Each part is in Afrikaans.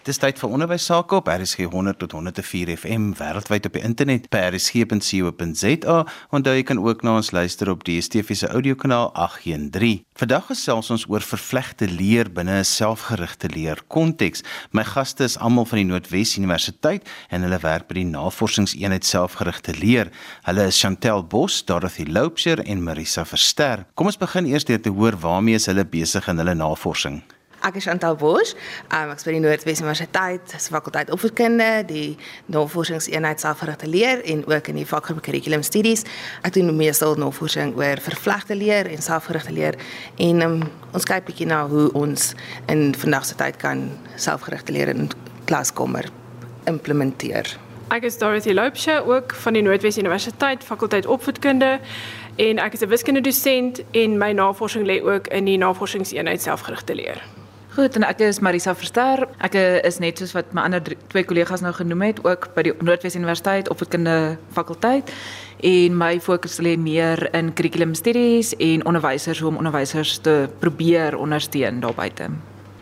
Dis tyd vir onderwys sake op RSG 100 tot 104 FM wêreldwyd op die internet by rsg.co.za en jy kan ook na ons luister op die DSTV se audiokanaal 813. Vandag gesels ons oor vervlegte leer binne 'n selfgerigte leer konteks. My gaste is almal van die Noordwes Universiteit en hulle werk by die Navorsingseenheid Selfgerigte Leer. Hulle is Chantel Bos, Dorothy Loubser en Marisa Verster. Kom ons begin eers deur te hoor waarmee hulle besig in hulle navorsing. Ek is Chantal Bosch. Um, ek is by die Noordwes Universiteit se fakulteit opvoedkunde, die navorsingseenheid selfgerigte leer en ook in die vakgroep curriculum studies. Ek doen meestal navorsing oor vervlegte leer en selfgerigte leer en um, ons kyk bietjie na hoe ons in vandag se tyd kan selfgerigte leer in klaskamer implementeer. Ek is Dorothy Loubser ook van die Noordwes Universiteit fakulteit opvoedkunde en ek is 'n wiskunde dosent en my navorsing lê ook in die navorsingseenheid selfgerigte leer. Goed, en ek is Marisa Verster. Ek is net soos wat my ander drie, twee kollegas nou genoem het, ook by die Noordwes Universiteit opvoedkunde fakulteit en my fokus lê meer in curriculum studies en onderwysers hoe om onderwysers te probeer ondersteun daar buite.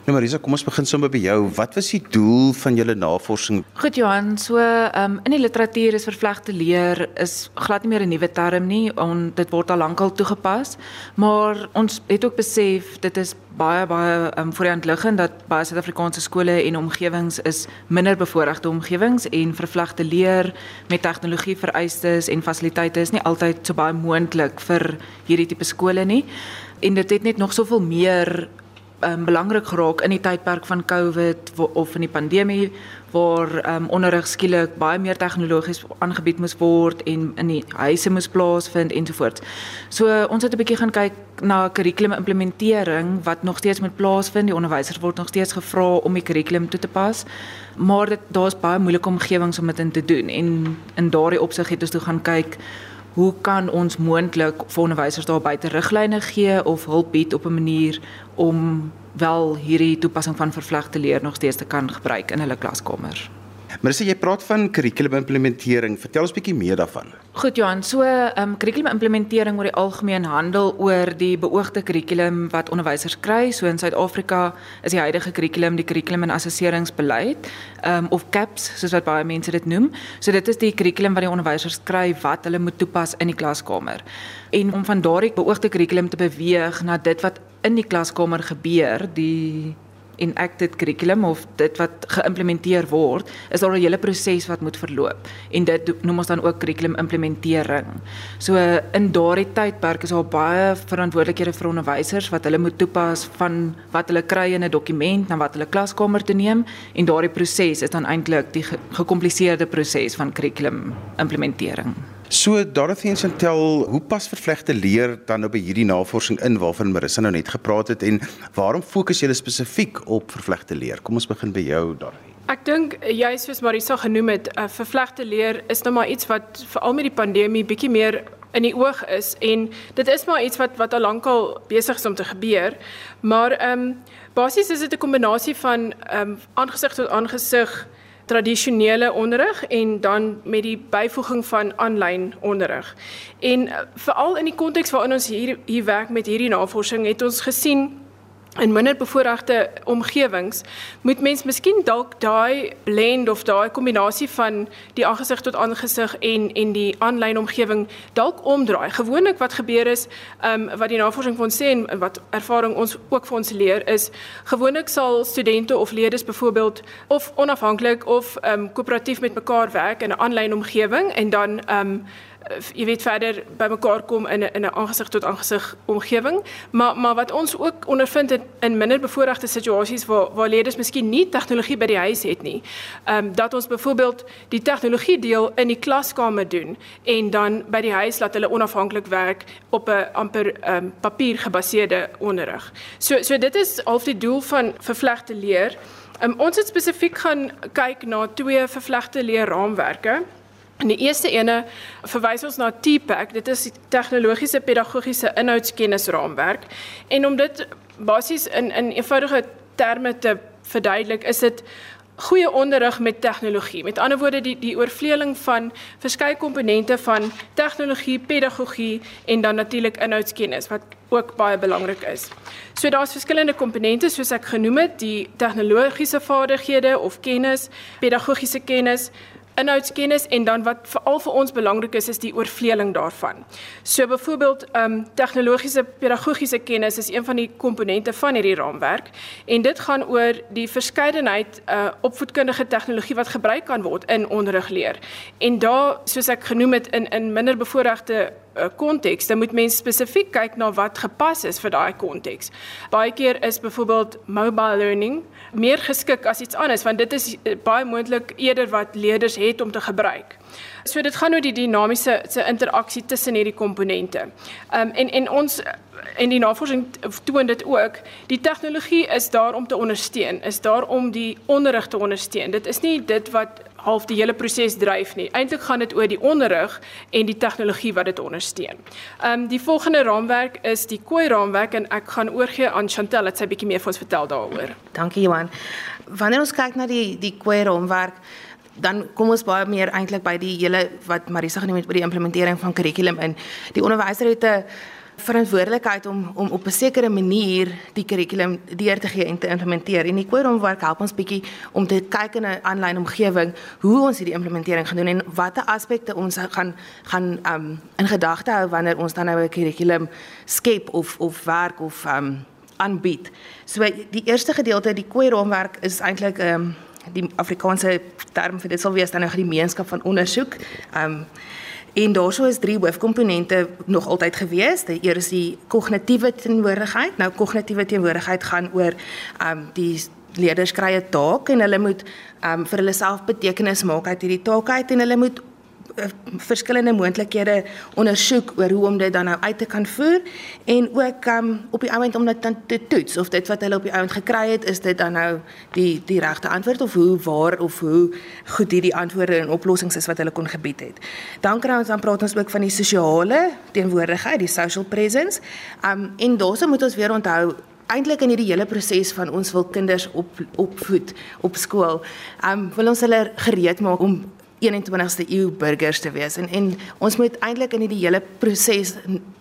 Nou Marisa, kom ons begin sommer by jou. Wat was die doel van julle navorsing? Goed Johan, so um, in die literatuur is vervlegte leer is glad nie meer 'n nuwe term nie. On, dit word al lankal toegepas, maar ons het ook besef dit is baie baie um, voor die hand liggend dat baie Suid-Afrikaanse skole en omgewings is minder bevoordeelde omgewings en vervlegte leer met tegnologie vereistes en fasiliteite is nie altyd so baie moontlik vir hierdie tipe skole nie. En dit het net nog soveel meer um, belangrik geraak in die tydperk van COVID of in die pandemie waar um, onderrig skielik baie meer tegnologies aangebied moes word en in die huise moes plaasvind ensovoorts. So ons het 'n bietjie gaan kyk na kurrikulum implementering wat nog steeds moet plaasvind. Die onderwysers word nog steeds gevra om die kurrikulum toe te pas. Maar daar's baie moeilike omgewings om dit in te doen en in daardie opsig het ons toe gaan kyk hoe kan ons moontlik vir onderwysers daar buite riglyne gee of hulp bied op 'n manier om wel hierdie toepassing van vervlegte leer nog steeds te kan gebruik in hulle klaskamers. Maar as jy praat van kurrikulumimplementering, vertel ons bietjie meer daarvan. Goed Johan, so ehm um, kurrikulumimplementering oor die algemeen handel oor die beoogde kurrikulum wat onderwysers kry. So in Suid-Afrika is die huidige kurrikulum die kurrikulum en assesseringsbeleid, ehm um, of CAPS soos wat baie mense dit noem. So dit is die kurrikulum wat die onderwysers kry wat hulle moet toepas in die klaskamer. En om van daardie beoogde kurrikulum te beweeg na dit wat in die klaskamer gebeur, die enacted curriculum of dit wat geïmplementeer word, is daar 'n hele proses wat moet verloop en dit noem ons dan ook curriculum implementering. So in daardie tydperk is daar baie verantwoordelikhede vir onderwysers wat hulle moet toepas van wat hulle kry in 'n dokument na wat hulle klaskamer toe neem en daardie proses is dan eintlik die gekompliseerde proses van curriculum implementering. So Dorothy en Chantel, hoe pas vervlegte leer dan nou by hierdie navorsing in waarvan Marissa nou net gepraat het en waarom fokus julle spesifiek op vervlegte leer? Kom ons begin by jou Dorothy. Ek dink jy soos Marissa genoem het, uh, vervlegte leer is nou maar iets wat veral met die pandemie bietjie meer in die oog is en dit is maar iets wat wat al lankal besig is om te gebeur. Maar ehm um, basies is dit 'n kombinasie van ehm um, aangesig tot aangesig tradisionele onderrig en dan met die byvoeging van aanlyn onderrig. En uh, veral in die konteks waarin ons hier hier werk met hierdie navorsing het ons gesien in minder bevoorregte omgewings moet mens miskien dalk daai blend of daai kombinasie van die aangesig tot aangesig en en die aanlyn omgewing dalk omdraai. Gewoonlik wat gebeur is, ehm um, wat die navorsing van ons sê en wat ervaring ons ook vir ons leer is, gewoonlik sal studente of leerders byvoorbeeld of onafhanklik of ehm um, koöperatief met mekaar werk in 'n aanlyn omgewing en dan ehm um, jy weet verder bymekaar kom in 'n in 'n aangesig tot aangesig omgewing maar maar wat ons ook ondervind het in minder bevoordeelde situasies waar waar leerders miskien nie tegnologie by die huis het nie. Ehm um, dat ons byvoorbeeld die tegnologie deel in die klaskamer doen en dan by die huis laat hulle onafhanklik werk op 'n amper ehm um, papier gebaseerde onderrig. So so dit is half die doel van vervlegte leer. Um, ons het spesifiek gaan kyk na twee vervlegte leerraamwerke. In die eerste ene verwys ons na TPAC, dit is die tegnologiese pedagogiese inhoudskennisraamwerk. En om dit basies in in eenvoudige terme te verduidelik, is dit goeie onderrig met tegnologie. Met ander woorde die die oorvleeling van verskeie komponente van tegnologie, pedagogie en dan natuurlik inhoudskennis wat ook baie belangrik is. So daar's verskillende komponente soos ek genoem het, die tegnologiese vaardighede of kennis, pedagogiese kennis, inhoudskennis en dan wat veral vir ons belangrik is is die oorvleeling daarvan. So byvoorbeeld ehm um, tegnologiese pedagogiese kennis is een van die komponente van hierdie raamwerk en dit gaan oor die verskeidenheid uh opvoedkundige tegnologie wat gebruik kan word in onderrig leer. En daar soos ek genoem het in in minder bevoorregte konteks, dan moet mens spesifiek kyk na wat gepas is vir daai konteks. Baie keer is byvoorbeeld mobile learning meer geskik as iets anders want dit is eh, baie moontlik eerder wat leerders het om te gebruik. So dit gaan oor die dinamiese se interaksie tussen hierdie komponente. Ehm um, en en ons en die navorsing toon dit ook, die tegnologie is daar om te ondersteun, is daar om die onderrig te ondersteun. Dit is nie dit wat half die hele proses dryf nie. Eintlik gaan dit oor die onderrig en die tegnologie wat dit ondersteun. Ehm um, die volgende raamwerk is die Koi raamwerk en ek gaan oorgie aan Chantel dat sy bietjie meer vir ons vertel daaroor. Dankie Johan. Wanneer ons kyk na die die Koi raamwerk dan kom ons baie meer eintlik by die hele wat Marisa genoem het oor die implementering van kurrikulum in die onderwyser het 'n verantwoordelikheid om om op 'n sekere manier die kurrikulum deur te gee en te implementeer. En die Quorum-werk help ons bietjie om te kyk in 'n aanlyn omgewing hoe ons hierdie implementering gaan doen en watter aspekte ons gaan gaan um in gedagte hou wanneer ons dan nou 'n kurrikulum skep of of werk of um aanbied. So die eerste gedeelte, die Quorum-werk is eintlik um die Afrikaanse term vir dit sal wees dan 'n gemeenskap van ondersoek. Um En daarso is drie hoofkomponente nog altyd gewees. Die eerste is die kognitiewe teenwoordigheid. Nou kognitiewe teenwoordigheid gaan oor um die leerders kry 'n taak en hulle moet um vir hulle self betekenis maak uit hierdie taak uit en hulle moet verskillende moontlikhede ondersoek oor hoe om dit dan nou uit te kan voer en ook um, op die oomblik om dit dan te toets of dit wat hulle op die oomblik gekry het is dit dan nou die die regte antwoord of hoe waar of hoe goed hierdie antwoorde en oplossings is wat hulle kon gebied het. Dan kry ons dan praat ons ook van die sosiale teenwoordigheid, die social presence. Um en daarso moet ons weer onthou eintlik in hierdie hele proses van ons wil kinders op opvoed op skool. Um wil ons hulle gereed maak om 21ste eeu burgers te wees. En en ons moet eintlik in hierdie hele proses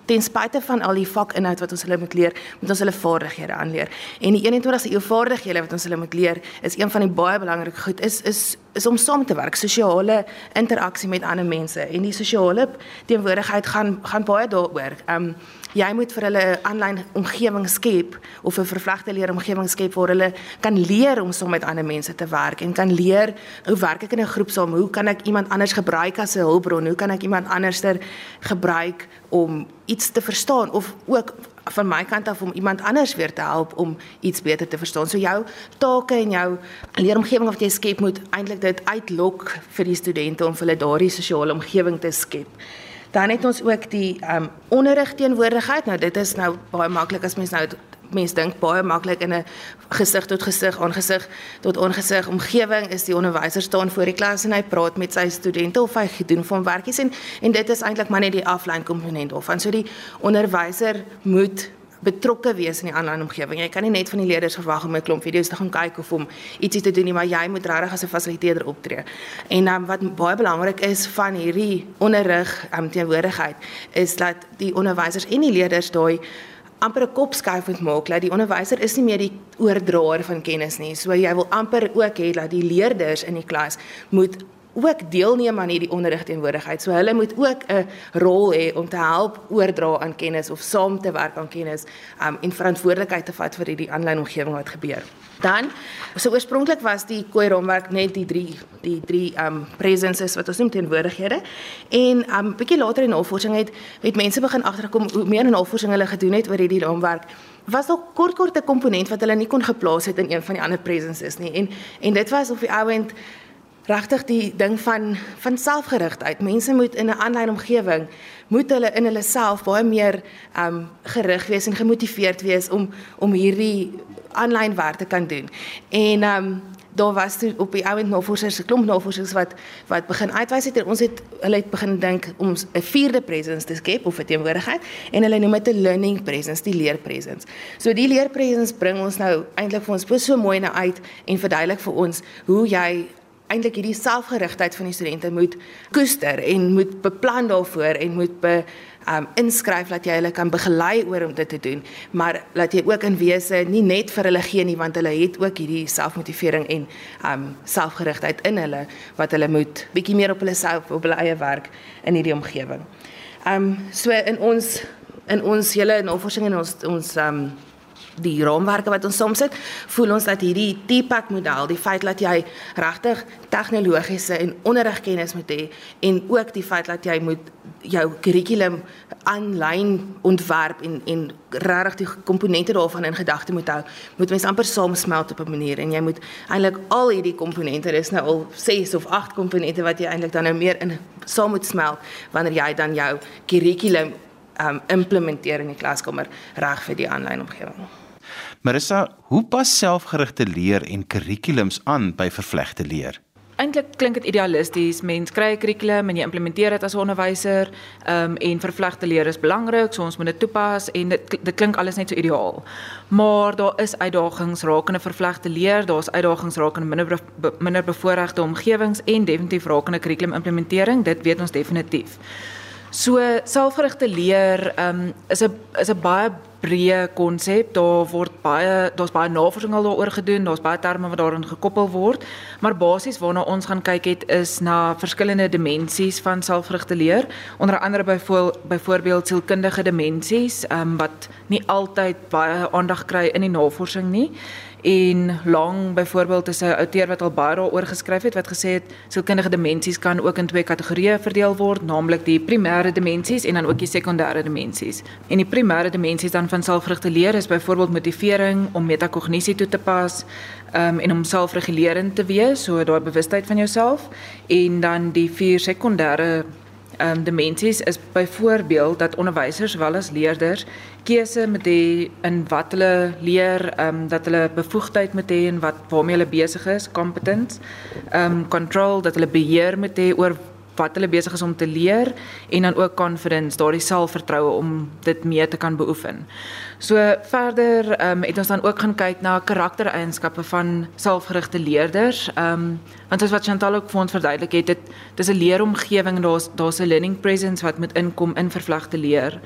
ten spyte van al die vakinhoud wat ons hulle moet leer, moet ons hulle vaardighede aanleer. En die 21ste eeu vaardighede wat ons hulle moet leer, is een van die baie belangrike goed is is is om saam te werk, sosiale interaksie met ander mense en die sosiale teenwoordigheid gaan gaan baie daaroor. Um jy moet vir hulle 'n aanlyn omgewing skep of 'n vervlegte leer omgewing skep waar hulle kan leer om saam met ander mense te werk en kan leer hoe werk ek in 'n groep saam? Hoe kan ek iemand anders gebruik as 'n hulpbron? Hoe kan ek iemand anderster gebruik om iets te verstaan of ook van my kant af om iemand anders weer te help om iets beter te verstaan. So jou take en jou leeromgewing wat jy skep moet eintlik dit uitlok vir die studente om vir hulle daardie sosiale omgewing te skep. Dan het ons ook die ehm um, onderrig teenwoordigheid. Nou dit is nou baie maklik as mens nou mens dink baie maklik in 'n gesig tot gesig aangesig tot aangesig omgewing is die onderwyser staan voor die klas en hy praat met sy studente of hy doen van werkies en en dit is eintlik maar net die aflyn komponent of van so die onderwyser moet betrokke wees in die aanlyn omgewing. Jy kan nie net van die leerders verwag om 'n klomp video's te gaan kyk of om ietsie te doen nie, maar jy moet regtig as 'n fasiliteerder optree. En dan um, wat baie belangrik is van hierdie onderrig um, teenwoordigheid is dat die onderwysers en die leerders daai amper 'n kopskuif moet maak dat die onderwyser is nie meer die oordraer van kennis nie. So jy wil amper ook hê dat die leerders in die klas moet ook deelneem aan hierdie onderrig teenwoordigheid. So hulle moet ook 'n rol hê om te help oordra aan kennis of saam te werk aan kennis um, en verantwoordelikheid te vat vir hierdie aanlyn omgewing wat gebeur. Dan so oorspronklik was die kooi raamwerk net die drie die drie um presences wat ons noem teenwoordighede en um bietjie later in navorsing het het mense begin agterkom hoe meer navorsing hulle gedoen het oor hierdie raamwerk was ook kort kort 'n komponent wat hulle nie kon geplaas het in een van die ander presences nie en en dit was op die ouend regtig die ding van van selfgerigtheid. Mense moet in 'n aanlyn omgewing moet hulle in hulle self baie meer um gerig wees en gemotiveerd wees om om hierdie aanlyn werk te kan doen. En um daar was toe op die ouend navorsers, se klomp navorsers wat wat begin uitwys het en ons het hulle het begin dink om 'n vierde presence te skep of 'n teenwoordigheid en hulle noem dit 'n learning presence, die leer presence. So die leer presence bring ons nou eintlik vir ons so mooi na uit en verduidelik vir ons hoe jy eintlik hierdie selfgerigtheid van die studente moet koester en moet beplan daarvoor en moet be um inskryf dat jy hulle kan begelei oor om dit te doen, maar dat jy ook in wese nie net vir hulle gee nie want hulle het ook hierdie selfmotivering en um selfgerigtheid in hulle wat hulle moet bietjie meer op hulle self op hulle eie werk in hierdie omgewing. Um so in ons in ons hele navorsing en ons ons um die raamwerke wat ons soms het, voel ons dat hierdie TPAC model, die feit dat jy regtig tegnologiese en onderrigkennis moet hê en ook die feit dat jy moet jou kurrikulum aanlyn ontwerp en en regtig die komponente daarvan in gedagte moet hou, moet mens amper saamsmelt op 'n manier en jy moet eintlik al hierdie komponente, dis nou al 6 of 8 komponente wat jy eintlik dan nou meer in saam moet smelt wanneer jy dan jou kurrikulum um, implementeer in die klaskamer reg vir die aanlyn omgewing. Marissa, hoe pas selfgerigte leer en kurrikulums aan by vervlegte leer? Eintlik klink dit idealisties. Mens kry 'n kurrikulum en jy implementeer dit as 'n onderwyser, ehm um, en vervlegte leer is belangrik, so ons moet dit toepas en dit dit klink alles net so ideaal. Maar daar is uitdagings rakende vervlegte leer, daar's uitdagings rakende minder be, minder bevoorregte omgewings en definitief rakende kurrikulum implementering, dit weet ons definitief. So selfgerigte leer um, is 'n is 'n baie breë konsep. Daar word baie daar's baie navorsing al daaroor gedoen. Daar's baie terme wat daarin gekoppel word. Maar basies waarna ons gaan kyk het is na verskillende dimensies van selfgerigte leer. Onder andere byvoorbeeld sielkundige dimensies um, wat nie altyd baie aandag kry in die navorsing nie en Long byvoorbeeld is 'n outeur wat al baie daaroor geskryf het wat gesê het sielkundige dimensies kan ook in twee kategorieë verdeel word, naamlik die primêre dimensies en dan ook die sekondêre dimensies. En die primêre dimensies dan van selfgerigte leer is byvoorbeeld motivering om metakognisie toe te pas, um, en om selfregulerend te wees, so daai bewustheid van jouself en dan die vier sekondêre um, dimensies is byvoorbeeld dat onderwysers wel as leerders keuse moet hê in wat hulle leer, ehm um, dat hulle bevoegdheid moet hê en wat waarmee hulle besig is, competence, ehm um, control dat hulle beheer moet hê oor wat hulle besig is om te leer en dan ook confidence, daardie selfvertroue om dit mee te kan beoefen. So verder ehm um, het ons dan ook gaan kyk na karaktereienskappe van selfgerigte leerders. Ehm um, want soos wat Chantal ook vir ons verduidelik het, dit dis 'n leeromgewing, daar's daar's 'n learning presence wat moet inkom in vervlegte leer.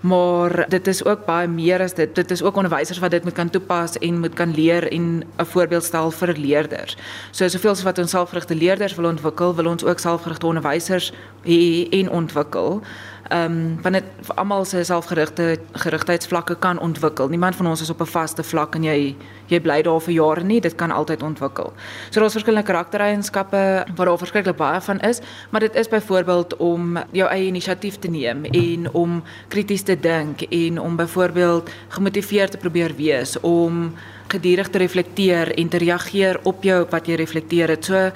Maar dit is ook baie meer as dit. Dit is ook onderwysers wat dit moet kan toepas en moet kan leer en 'n voorbeeld stel vir leerders. So soveel as wat ons selfgerigte leerders wil ontwikkel, wil ons ook selfgerigte onderwysers hê en ontwikkel ehm um, van dit almal se selfgerigte gerigtheidsvlakke kan ontwikkel. Niemand van ons is op 'n vaste vlak en jy jy bly daar vir jare nie, dit kan altyd ontwikkel. So daar's verskillende karaktereienskappe wat daar verskriklik baie van is, maar dit is byvoorbeeld om jou eie inisiatief te neem en om krities te dink en om byvoorbeeld gemotiveerd te probeer wees om gedurig te reflekteer en te reageer op jou wat jy reflekteer het. So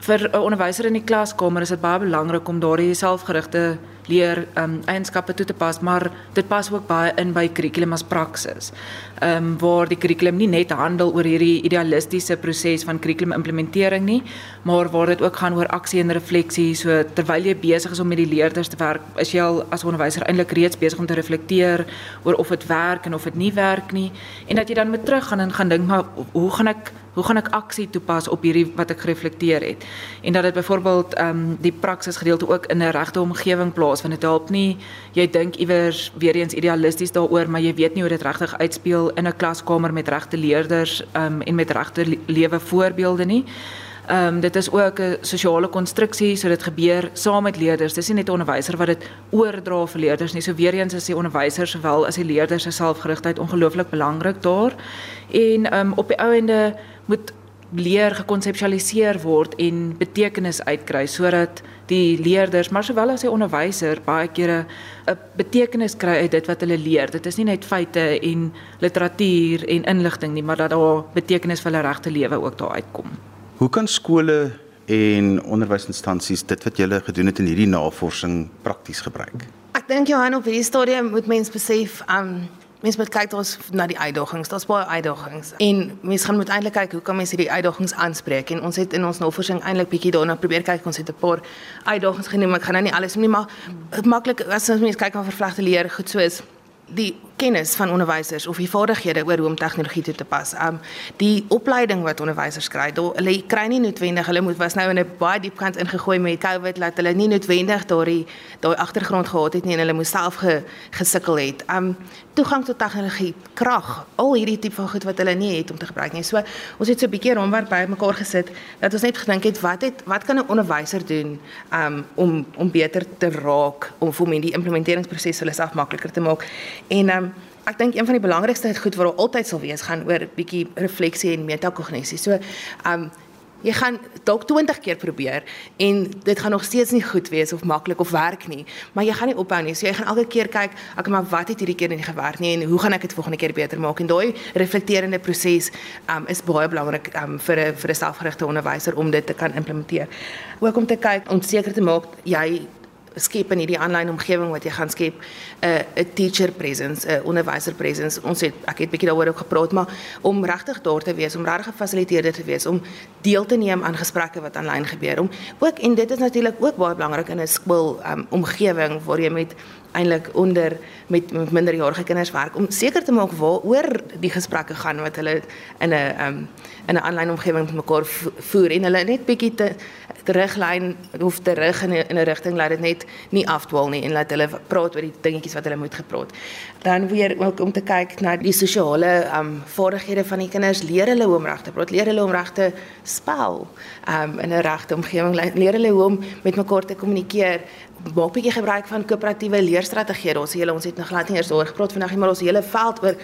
vir 'n onderwyser in die klaskamer is dit baie belangrik om daardie selfgerigte leer um eienskappe toe te pas, maar dit pas ook baie in by kurrikulum as praksis. Um waar die kurrikulum nie net handel oor hierdie idealistiese proses van kurrikulum implementering nie, maar waar dit ook gaan oor aksie en refleksie. So terwyl jy besig is om met die leerders te werk, is jy al as onderwyser eintlik reeds besig om te reflekteer oor of dit werk en of dit nie werk nie en dat jy dan moet teruggaan en gaan dink maar hoe gaan ek hoe gaan ek aksie toepas op hierdie wat ek gereflekteer het en dat dit byvoorbeeld ehm um, die praksis gedeelte ook in 'n regte omgewing plaas want dit help nie jy dink iewers weer eens idealisties daaroor maar jy weet nie hoe dit regtig uitspeel in 'n klaskamer met regte leerders ehm um, en met regte lewe voorbeelde nie Ehm um, dit is ook 'n sosiale konstruksie, so dit gebeur saam met leerders. Dis nie net 'n onderwyser wat dit oordra vir leerders nie. So weer eens is die onderwyser sowel as die leerders se selfgerigtheid ongelooflik belangrik daar. En um, op die ou ende moet leer gekonseptualiseer word en betekenis uitkry sodat die leerders maar sowel as die onderwyser baie kere 'n betekenis kry uit dit wat hulle leer. Dit is nie net feite en literatuur en inligting nie, maar dat daar betekenis vir hulle regte lewe ook daar uitkom. Hoe kan skole en onderwysinstansies dit wat julle gedoen het in hierdie navorsing prakties gebruik? Ek dink Johan op hierdie stadium moet mens besef um mense moet kyk daar's na die uitdagings. Daar's baie uitdagings. En mense gaan moet eintlik kyk hoe kan mense hierdie uitdagings aanspreek? En ons het in ons navorsing eintlik bietjie daarna probeer kyk. Ons het 'n paar uitdagings genoem. Ek gaan nou nie alles noem nie, maar maklik as ons mense kyk na vervlegte leer, goed so is die kennis van onderwysers of die vaardighede oor hoe om tegnologie toe te pas. Um die opleiding wat onderwysers kry, hulle kry nie noodwendig, hulle moet was nou in 'n baie diep kant ingegooi met COVID dat hulle nie noodwendig daai daai agtergrond gehad het nie en hulle moes self ge, gesukkel het. Um toegang tot tegnologie, krag, al hierdie tipe van goed wat hulle nie het om te gebruik nie. So ons het so 'n bietjie rondwerk by mekaar gesit dat ons net gedink het wat het wat kan 'n onderwyser doen um om om beter te raak om vir my die implementeringsproses hulle self makliker te maak. En um ek dink een van die belangrikste goed wat altyd sal wees gaan oor bietjie refleksie en metakognisie. So, um jy gaan dalk 20 keer probeer en dit gaan nog steeds nie goed wees of maklik of werk nie, maar jy gaan nie ophou nie. So jy gaan elke keer kyk, ek maar wat het hierdie keer nie gewerk nie en hoe gaan ek dit volgende keer beter maak? En daai reflekterende proses um is baie belangrik um vir 'n vir 'n selfgerigte onderwyser om dit te kan implementeer. Ook om te kyk om seker te maak jy skep in hierdie aanlyn omgewing wat jy gaan skep 'n uh, 'n teacher presence, 'n uh, onderwyser presence. Ons het ek het bietjie daaroor ook gepraat, maar om regtig daar te wees, om regtig gefasiliteerder te wees, om deel te neem aan gesprekke wat aanlyn gebeur. Om ook en dit is natuurlik ook baie belangrik in 'n skool um, omgewing waar jy met eintlik onder met, met minderjarige kinders werk om seker te maak waaroor die gesprekke gaan wat hulle in 'n um, in 'n aanlyn omgewing met mekaar voer en hulle net bietjie te teruglyn hoef terug in 'n in 'n rigting laat dit net nie afdwaal nie en laat hulle praat oor die dingetjies wat hulle moet gepraat. Dan weer ook om te kyk na die sosiale um vaardighede van die kinders, leer hulle hoe om reg te praat, leer hulle om reg te spel um in 'n regte omgewing, leer hulle hoe om met mekaar te kommunikeer maak bietjie gebruik van koöperatiewe leerstrategieë. Ons hele ons het nog glad nie eers daaroor gepraat vandag nie, maar ons hele veld oor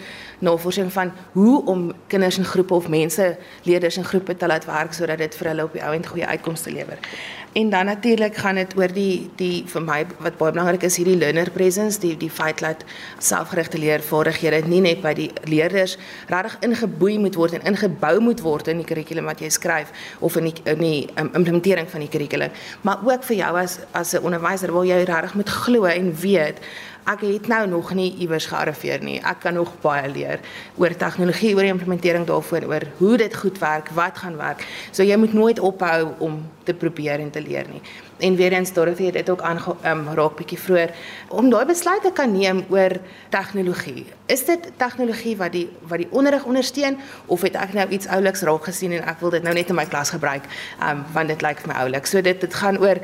navorsing van hoe om kinders in groepe of mense, leerders in groepe te laat werk sodat dit vir hulle op die ou end goeie uitkomste lewer. En dan natuurlik gaan dit oor die die vir my wat baie belangrik is hierdie learner presence, die die feit dat selfgerigte leervaardighede nie net by die leerders regtig ingeboei moet word en ingebou moet word in die kurrikulum wat jy skryf of in die in die um, implementering van die kurrikulum, maar ook vir jou as as 'n onderwyser waar jy regtig moet glo en weet ek het nou nog nie iewers gearriveer nie. Ek kan nog baie leer oor tegnologie, oor implementering daarvan, oor hoe dit goed werk, wat gaan werk. So jy moet nooit ophou om te probeer en te leer nie. En weer eens Dorothy het dit ook aan um, raak bietjie vroeër om daai besluit te kan neem oor tegnologie. Is dit tegnologie wat die wat die onderrig ondersteun of het ek nou iets ouliks raak gesien en ek wil dit nou net in my klas gebruik, um, want dit lyk vir my oulik. So dit dit gaan oor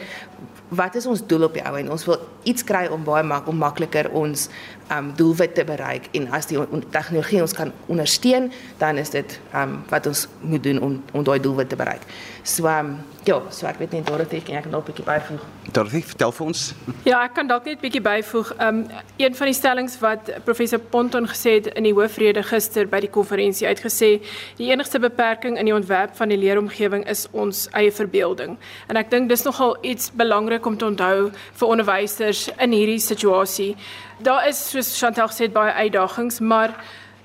wat is ons doel op die ou en ons wil iets kry om baie mak om makliker ons um doelwit te bereik en as die on, tegnologie ons kan ondersteun dan is dit um wat ons moet doen om om daai doelwit te bereik. So um ja, so ek weet net Dorothy ek kan nog 'n bietjie byvoeg. Dorothy, vertel vir ons. Ja, ek kan dalk net 'n bietjie byvoeg. Um een van die stellings wat professor Ponton gesê het in die hoofrede gister by die konferensie uitgesê, die enigste beperking in die ontwerp van die leeromgewing is ons eie verbeelding. En ek dink dis nogal iets belangrik om te onthou vir onderwysers in hierdie situasie. Daar is soos Chantal gesê baie uitdagings, maar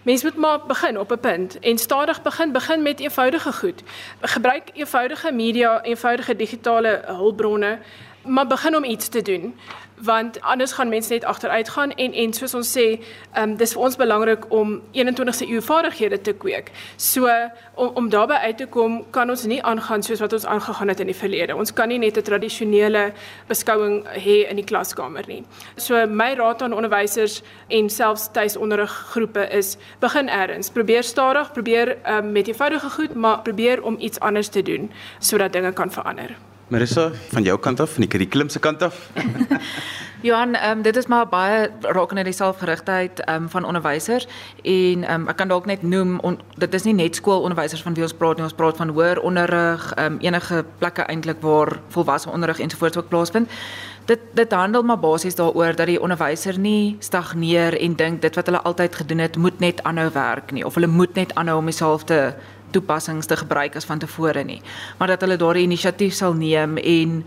Mens moet maar begin op 'n punt en stadig begin begin met eenvoudige goed. Gebruik eenvoudige media, eenvoudige digitale hulpbronne, maar begin om iets te doen want anders gaan mense net agteruit gaan en en soos ons sê, ehm um, dis vir ons belangrik om 21ste eeu vaardighede te kweek. So om om daarbey uit te kom, kan ons nie aangaan soos wat ons aangegaan het in die verlede. Ons kan nie net 'n tradisionele beskouing hê in die klaskamer nie. So my raad aan onderwysers en selfs tuisonderriggroepe is begin eers. Probeer stadig, probeer um, met eenvoudige goed, maar probeer om iets anders te doen sodat dinge kan verander. Marissa, van jou kant af, van die kurrikulum se kant af. Johan, um, dit is maar baie rakende die selfgerigtheid um, van onderwysers en um, ek kan dalk net noem on, dit is nie net skoolonderwysers van wie ons praat nie, ons praat van hoër onderrig, um, enige plekke eintlik waar volwasse onderrig ensovoorts ook plaasvind. Dit dit handel maar basies daaroor dat die onderwyser nie stagneer en dink dit wat hulle altyd gedoen het moet net aanhou werk nie of hulle moet net aanhou om dieselfde toepassings te gebruik as van tevore nie, maar dat hulle daardie inisiatief sal neem en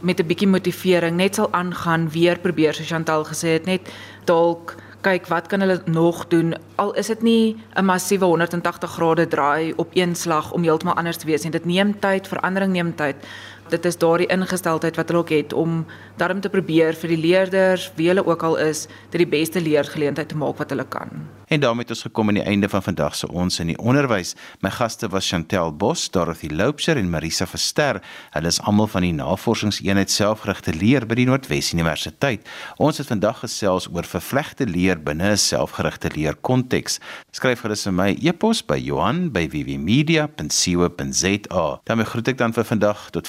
met 'n bietjie motivering net sal aangaan weer probeer so Chantal gesê het net dalk kyk wat kan hulle nog doen al is dit nie 'n massiewe 180 grade draai op een slag om heeltemal anders te wees en dit neem tyd verandering neem tyd dit is daardie ingesteldheid wat hulle ook het om daarom te probeer vir die leerders, wie hulle ook al is, dit die beste leergeleentheid te maak wat hulle kan. En daarmee het ons gekom aan die einde van vandag se ons in die onderwys. My gaste was Chantel Bos, Dorothy Loubser en Marisa Verster. Hulle is almal van die Navorsingseenheid Selfgerigte Leer by die Noordwes Universiteit. Ons het vandag gesels oor vervlegte leer binne 'n selfgerigte leer konteks. Skryf gerus vir my e-pos by Johan@wwmedia.co.za. Dan groet ek dan vir vandag tot